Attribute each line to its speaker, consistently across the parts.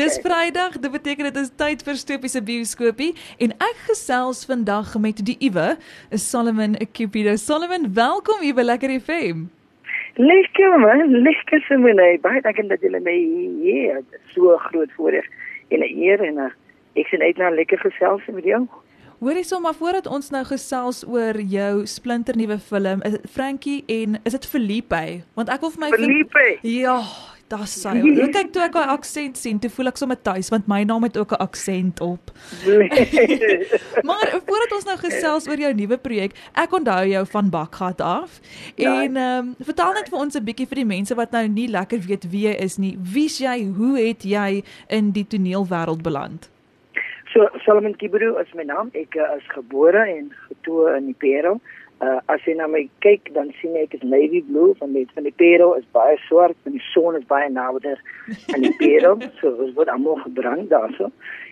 Speaker 1: Dis Vrydag, dit beteken dit is tyd vir Stopies se bioskoopie en ek gesels vandag met die Iwe, Solomon Cupido. Solomon, welkom hier by Lekker FM.
Speaker 2: Lekker man, lekker se my nee. Baie dankie dat julle my hier so groot voorreg en 'n eer en 'n ek sien uit na lekker gesels met jou.
Speaker 1: Hoorie sommer voordat ons nou gesels oor jou splinternuwe film, is Frankie en is dit Felipe? Want ek wil vir my
Speaker 2: Felipe.
Speaker 1: Ja, Dis sy. Ek kyk toe ek haar aksent sien, toe voel ek sommer tuis want my naam het ook 'n aksent op. maar voordat ons nou gesels oor jou nuwe projek, ek onthou jou van Bakgat af. Ja. En ehm um, vertel net vir ons 'n bietjie vir die mense wat nou nie lekker weet wie jy is nie. Wie's jy? Hoe het jy in die toneelwêreld beland?
Speaker 2: So Solomon Kibru is my naam. Ek uh, is gebore en getoe in die Pero. Uh, as jy na my kyk dan sien ek is navy blue van die van die pero is baie swart en die son is baie nader aan die pero so dit word almal gebrand daarso.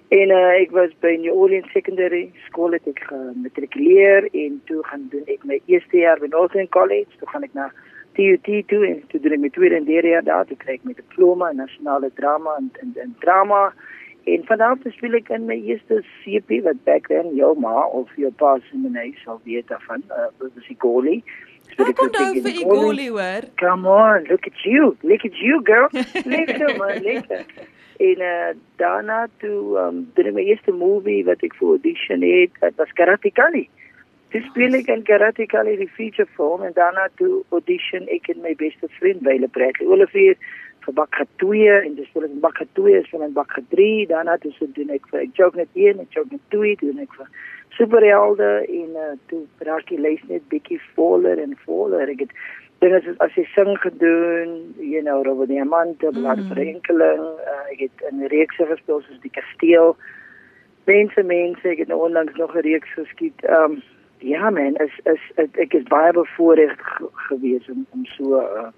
Speaker 2: En uh, ek was by New Orleans Secondary School het ek gematrikuleer en toe gaan doen ek my eerste jaar by Northern College toe gaan ek na TUT toe en toe doen ek my tweede en derde jaar daar toe kry ek my diploma in nasionale drama en en, en drama En vanaf te speel ek in my eerste CP wat back then jou ma of jou pa se mense sal weet daarvan. Uh, dit is Igoli.
Speaker 1: Ek kon nou vir Igoli hoor.
Speaker 2: Come on, look at you. Look at you girl. Lekker man, lekker. En uh, daarna toe um doen ek my eerste movie wat ek vir audition het, dit was Karate Kali. Dis speel ek in Karate Kali die feature film en daarna toe audition ek en my beste vriend Wyle Bradley Olivier vir bakka 2 en dis vir bakka 2 is vir bakka 3 daarna toe so doen ek vir ek joke net een ek joke net twee doen ek vir superhelde en uh, toe raak jy lees net bietjie voller en voller. Ek het dinge soos as jy sing gedoen you know oor die diamante blad mm. verenkeling uh, ek het in reekse gespeel soos die kasteel. Mense mense ek het nou onlangs nog 'n reeks geskiet um, ja man is is ek is baie bevoorreg gewees om om so uh,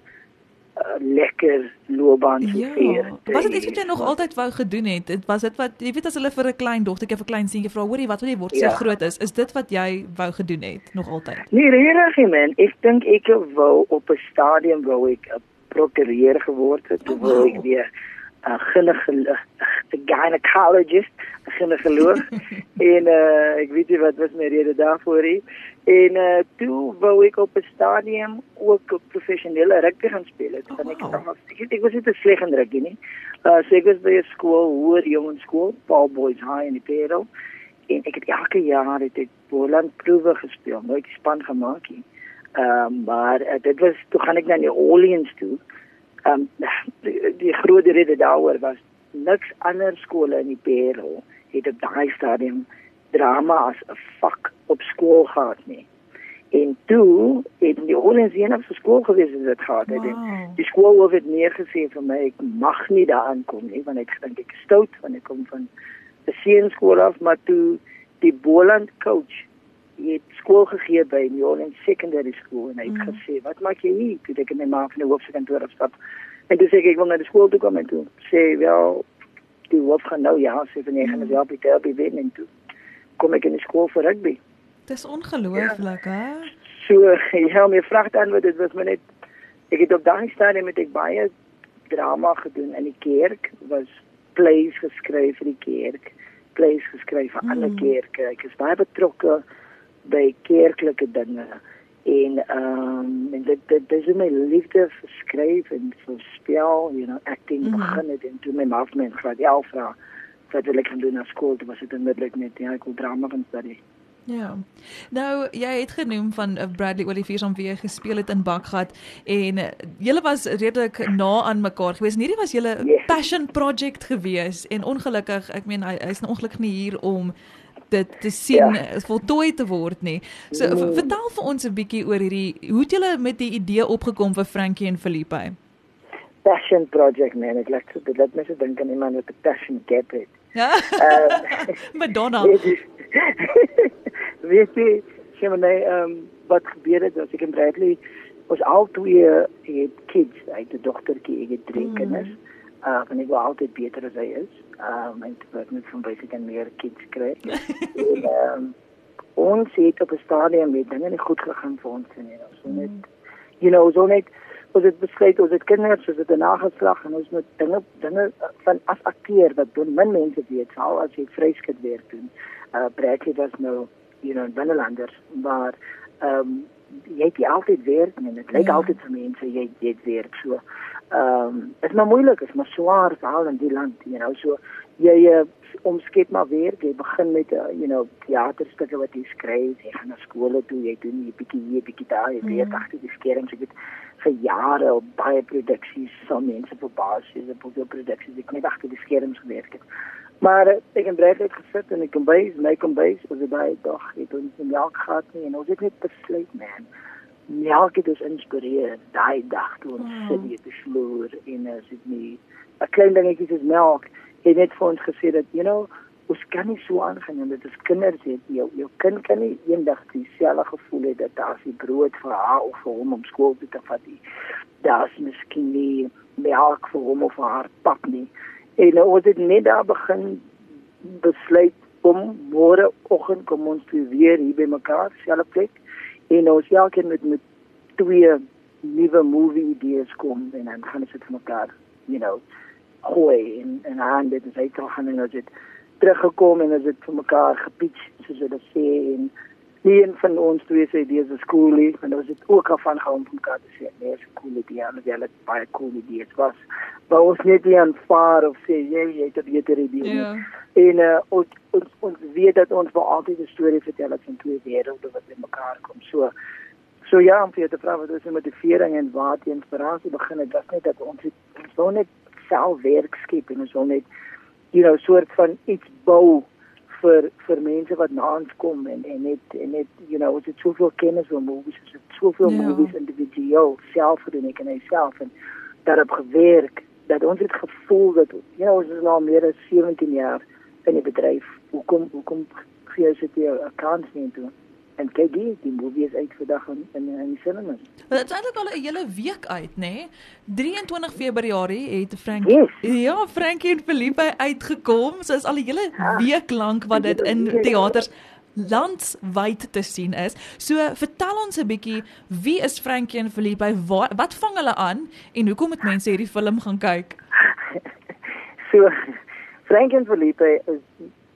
Speaker 2: uh, lekker loopbaan te ja. vier.
Speaker 1: Was dit iets wat jy nog altyd wou gedoen het? Dit was dit wat jy weet as hulle vir 'n klein dogtertjie of 'n klein seentjie vra, hoorie, wat wil jy word as jy ja. groot is? Is dit wat jy wou gedoen het nog altyd?
Speaker 2: Nee, regtig man, ek dink ek wou op 'n stadium wou ek 'n prokureur geword het, oh, wow. wou ek weer 'n gynekolog, 'n gynecologist, 'n gynekolog. en uh, ek weet nie wat was my rede daarvoor nie. En uh, toe wou ek op 'n stadium ook professionele rugby gaan speel. Dit gaan ek dan ek, ek was nie te sleg in rugby nie. Uh so ek was by 'n skool, hoër jongskool, Paul Boys High in die Pero. En ek het elke jaar het ek Boland proewe gespeel, nooit span gemaak nie. Ehm um, maar uh, dit was toe gaan ek na New Orleans toe. Ehm um, die, die groot rede daaroor was niks ander skole in die Pero het op daai stadium drama as 'n vak op skool gehad nie. En toe het die Orleans enigste skool gewees wat dit gehad het. Wow. Die skool het neergesê vir my ek mag nie daaraan kom nie want ek dink ek is stout want ek kom van 'n seunskool af maar toe die Boland coach het skool gegee by New Orleans Secondary School en hy het mm. gesê wat maak jy nie toe ek my ma van die hoofsekantoor afstap en toe sê ek ek wil na die skool toe kom en toe sê wel die hoof gaan nou ja sê van jy gaan op die derby wen en toe kom ek in die skool vir rugby.
Speaker 1: Dis ongelooflik, ja. hè?
Speaker 2: So, ja, my vraag dan wat dit was my net ek het op daai stadium met ek baie drama gedoen in die kerk, was plays geskryf vir die kerk, plays geskryf vir mm. ander kerke. Ek is baie betrokke by kerklike dinge en ehm um, en dit dit dis my liefde vir skryf en vir spel, you know, acting mm. begin het en toe my ma my graad 11 vra wat wil ek gaan doen na skool? Dit was dit onmiddellik net ja, ek wil drama gaan studie.
Speaker 1: Ja. Nou jy het genoem van uh, Bradley Olivier om weer gespeel het in Bakgat en uh, julle was redelik na aan mekaar gewees. Hierdie was julle yes. passion project gewees en ongelukkig, ek meen hy is nou ongelukkig nie hier om dit te sien ja. Uh, voltooi te word nie. So nee. vertel vir ons 'n bietjie oor hierdie hoe het julle met die idee opgekom vir Frankie en Felipe?
Speaker 2: Passion project man, ek laat dit laat mense dink aan iemand wat 'n passion gap het.
Speaker 1: Ja. Uh, Madonna.
Speaker 2: Weet jy, sê maar nee, ehm wat gebeur het as ek in Bradley ons al twee het kids, uit 'n dogtertjie, ek het drie mm. Uh en ek wou altyd beter as hy is. Um en ek het net van baie kan meer kids kry. en ehm ons het op 'n stadium met dinge nie goed gegaan vir ons nie. Ons mm. net you know, so net ons het besluit ons het kinders, ons het 'n nageslag en ons moet dinge dinge van as akteur wat doen min mense weet, sal as jy vryskut werk doen. Uh Bradley was nou, you know, binnelanders, maar ehm um, jy het altyd werk en dit lyk ja. altyd vir mense jy jy het werk so. Ehm um, is maar moeilik, is maar swaar veral in die land, you know, so jy uh, omskep maar werk, jy begin met 'n uh, you know teaterstukke wat jy skryf, jy gaan na skole toe, jy doen 'n bietjie hier, bietjie daar, jy weet mm. agter die skerms, jy weet vir jare op baie produksies, so mense vir basies, op baie produksies, ek net agter die skerms gewerk het. Maar uh, ek het net gesit en ek kom by, my kom by, was baie dag, ek het in elk gehad nie en ons het net besluit man. Ek het dus inspireer daai dag toe ons mm. sit hier te sloer en as dit nie 'n klein dingetjie soos melk het net vir ons gesê dat you know ons kan nie so aangaan en dit is kinders het jou jou kind kan nie eendag dieselfde gevoel hê dat daar se brood vir haar of vir hom om skool toe te vat nie daar's miskien nie melk vir hom of vir haar pap nie en nou ons het net daar begin besluit om môre oggend kom ons weer hier by mekaar selfe plek en ons elkeen met met twee nuwe movie idees kom en dan gaan ons dit vir mekaar you know gooi en en aan dit is uit gaan en as dit teruggekom en as dit vir mekaar gepitch soos hulle sê en nie een van ons twee sê dis 'n skoolie en ons het ook af van gehou om mekaar te sê nee is 'n cool idee en jy het baie cool idees. Was maar ons net nie aanvaar of sê jy jy het 'n beter idee ja. en uh, ons, ons ons weet dat ons vir altyd 'n storie vertel van twee wêrelde wat by mekaar kom. So So ja, om vir te vra wat is die motivering en waar die inspirasie begin het, was net dat ons het, ons wou net self werk skep en ons wil net you know soort van iets bou vir vir mense wat na ons kom en en net en net you know ons het soveel kennis oor movies ons het soveel ja. movies individueel self gedoen ek en myself en daarop gewerk dat ons het gevoel dat you know ons is nou meer as 17 jaar in die bedryf hoekom hoekom gee jy dit 'n kans nie toe en kyk die die movie is uit vandag in in, in die cinemas.
Speaker 1: Dit is eintlik al 'n hele week uit, nê? Nee? 23 Februarie het Frankie yes. Ja, Frankie en Felipe uitgekom. So is al 'n hele ja. week lank wat dit in teaters landwyd te sien is. So vertel ons 'n bietjie, wie is Frankie en Felipe? Wat, wat vang hulle aan en hoekom moet mense hierdie film gaan kyk?
Speaker 2: so Frankie en Felipe is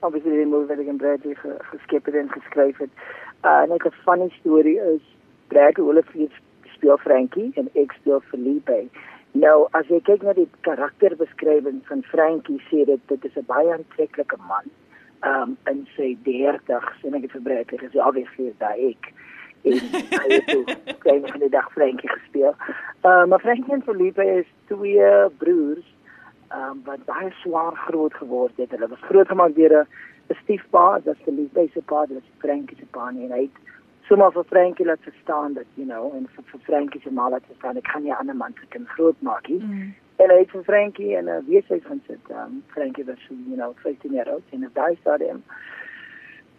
Speaker 2: obviously die movie wat ek en Bradley geskep het en geskryf het. Uh, en ek 'n funny storie is Bradley Olivier speel Frankie en ek speel Felipe. Nou, as jy kyk na die karakterbeskrywing van Frankie, sê dit dit is 'n baie aantreklike man. Um in sy 30s en ek het vir Bradley gesê obviously daai ek en hy het ook klein van die dag Frankie gespeel. Uh, maar Frankie en Felipe is twee broers um, wat baie swaar groot geword het. Hulle was grootgemaak deur 'n stiefpa, dis die liefste pa, dis Frankie se pa en hy het sommer vir Frankie laat verstaan dat, you know, en vir, vir Frankie se ma laat verstaan ek kan nie 'n ander man se kind grootmaak nie. Mm. En hy het vir Frankie en 'n weesheid gaan sit. Um, Frankie was so, you know, 15 jaar oud en hy daai hom.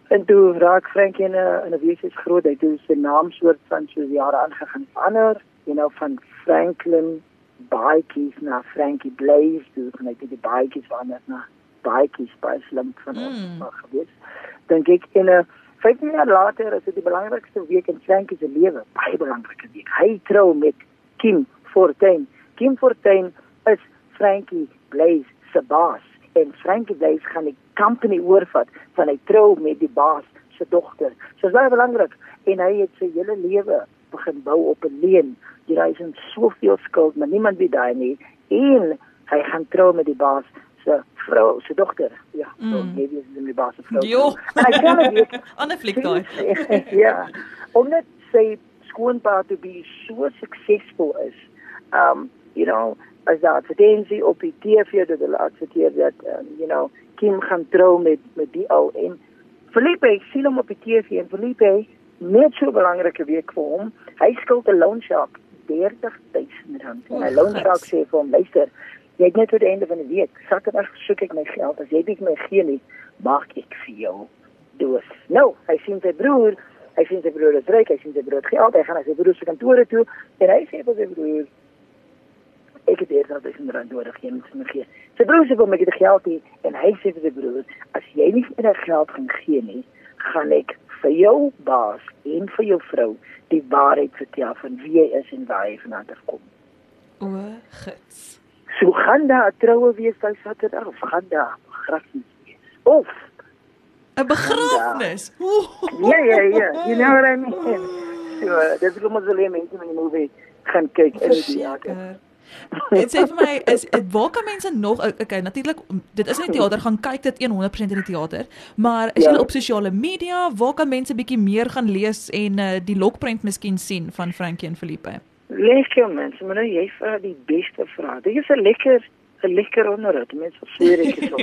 Speaker 2: En toe raak Frankie in 'n in 'n weesheid groot, hy het sy naam soort van so jare aangegaan verander, you know, van Franklin baadjies na Frankie Blaze toe en ek het die baadjies verander na baadjies by slim van ons mm. gewees. Dink ek in 'n 15 jaar later is dit die belangrikste week in Frankie se lewe, baie belangrike week. Hy trou met Kim Fortuin. Kim Fortuin is Frankie Blaze se baas en Frankie Blaze gaan die company oorvat van hy trou met die baas se dogter. So dit is baie belangrik en hy het sy hele lewe begin bou op 'n leen jy raai in soveel skuld, maar niemand weet daai nie. En hy gaan trou met die baas se vrou, se dogter. Ja, mm. so weet dis die baas se vrou.
Speaker 1: Jo.
Speaker 2: En hy kan dit
Speaker 1: ander flik daai.
Speaker 2: ja. Om net sê skoonpa te be so suksesvol is. Um, you know, as dat verdensie op die TV dat hulle adverteer dat um, you know, Kim gaan trou met met die ou en Felipe sien hom op die TV en Felipe net so 'n belangrike week vir hom. Hy skuld 'n loan shark 30000 rand. En my loonsak sê vir hom, luister, jy het net tot die einde van die week, Saterdag soek ek my geld. As jy dit my gee nie, maak ek vir jou doos. Nou, hy sien sy broer, hy sien sy broer is ryk, hy sien sy broer het geld, hy gaan na sy broer se kantoor toe en hy sê vir sy broer ek het eers altyd 'n rand nodig jy moet my gee. Sy broer sê vir my dit geld nie en hy sê vir sy broer as jy nie vir my geld gaan gee nie, gaan ek vir jou baas en vir jou vrou die waarheid vertel van wie hy is en waar hy vandaan kom.
Speaker 1: O, gits.
Speaker 2: So gaan daar 'n troue wees daai Saterdag of gaan daar begrafnis wees? Of
Speaker 1: 'n begrafnis.
Speaker 2: Ja ja ja, you know what I mean. So, dis kom ons alleen mense met die movie gaan kyk in die teater.
Speaker 1: Dit sê vir my is waar kan mense nog okay natuurlik dit is in die teater gaan kyk dit 100% in die teater maar is ja. jy op sosiale media? Waar kan mense bietjie meer gaan lees en uh, die lokprent miskien sien van Frankie en Felipe?
Speaker 2: Lekker mense maar nou jy vra die beste vraag. Dit is 'n lekker 'n lekker onderhoud. Mense versweer ek so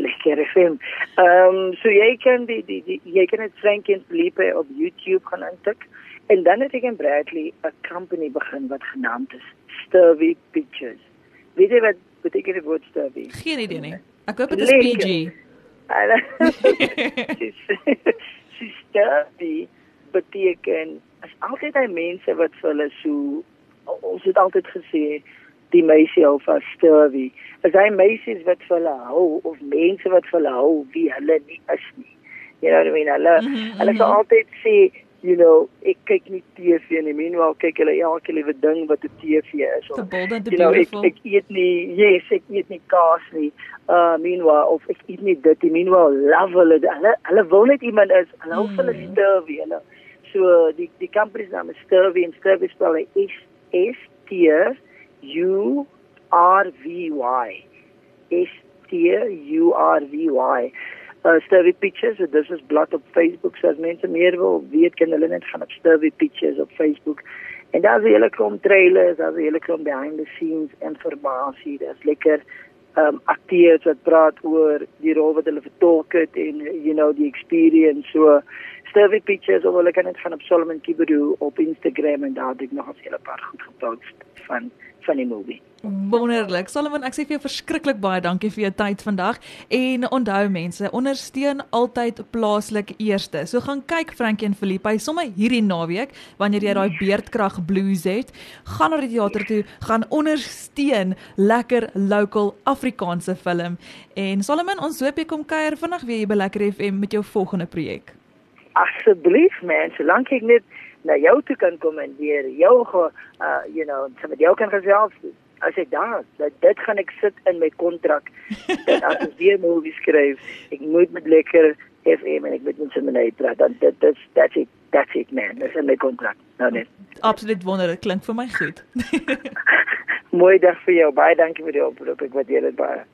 Speaker 2: lekker film ehm um, so jy kan die die, die jy kan dit Frankie en Felipe op YouTube gaan intik en dan het ek en Bradley 'n company begin wat genaamd is Sturvy Pictures. Weet jy wat beteken die woord Sturvy?
Speaker 1: Geen idee nie. Ek hoop dit is PG.
Speaker 2: Sturvy beteken as altyd hy mense wat vir hulle so ons het altyd gesê die meisie hou van Sturvy. As hy meisies wat vir hulle hou of mense wat vir hulle hou wie hulle nie is nie. You know what I mean? Hulle mm -hmm, hulle sal mm -hmm. altyd sê you know, ek kyk nie TV nie. Meanwhile kyk hulle elke liewe ding wat op TV is.
Speaker 1: Of,
Speaker 2: you know, ek ek eet nie, yes, ek eet nie kaas nie. Uh meanwhile of ek eet nie dit nie. Meanwhile love hulle hulle hulle wil net iemand is. Hulle hou van hulle hmm. Sturvy, hulle. So die die company se naam is Sturvy en Sturvy spel hy S S T U R V Y. S T U R V Y uh, Sturvy Pictures, dis is blad op Facebook, so as mense meer wil weet, kan hulle net gaan op Sturvy Pictures op Facebook. En daar's 'n hele klomp trailers, daar's 'n hele klomp behind the scenes informasie, daar's lekker um akteurs wat praat oor die rol wat hulle vertolk het en you know die experience so Sturvy Pictures of hulle kan net gaan op Solomon Kibedu op Instagram en daar het ek nog 'n hele paar goed gepost van van die movie.
Speaker 1: Wonderlik. Solomon, ek sê vir jou verskriklik baie dankie vir jou tyd vandag en onthou mense, ondersteun altyd plaaslik eerste. So gaan kyk Frankie en Felipe, sommer hierdie naweek wanneer jy daai beerdkrag blues het, gaan na die teater toe, gaan ondersteun lekker local Afrikaanse film. En Solomon, ons hoop jy kom kuier vinnig weer by Lekker FM met jou volgende projek.
Speaker 2: Asseblief mense, solank ek net na jou toe kan kom en weer jou ge, uh you know, met jou kan gesels as ek daar, dat dit gaan ek sit in my kontrak dat as ek weer movie skryf, ek moet met lekker FM en ek moet met Simonay praat. Dan dit dis that's it. That's it man. Dis in my kontrak. Nou net.
Speaker 1: Absoluut wonderlik. Klink vir my goed.
Speaker 2: Mooi dag vir jou. Baie dankie vir die oproep. Ek waardeer dit baie.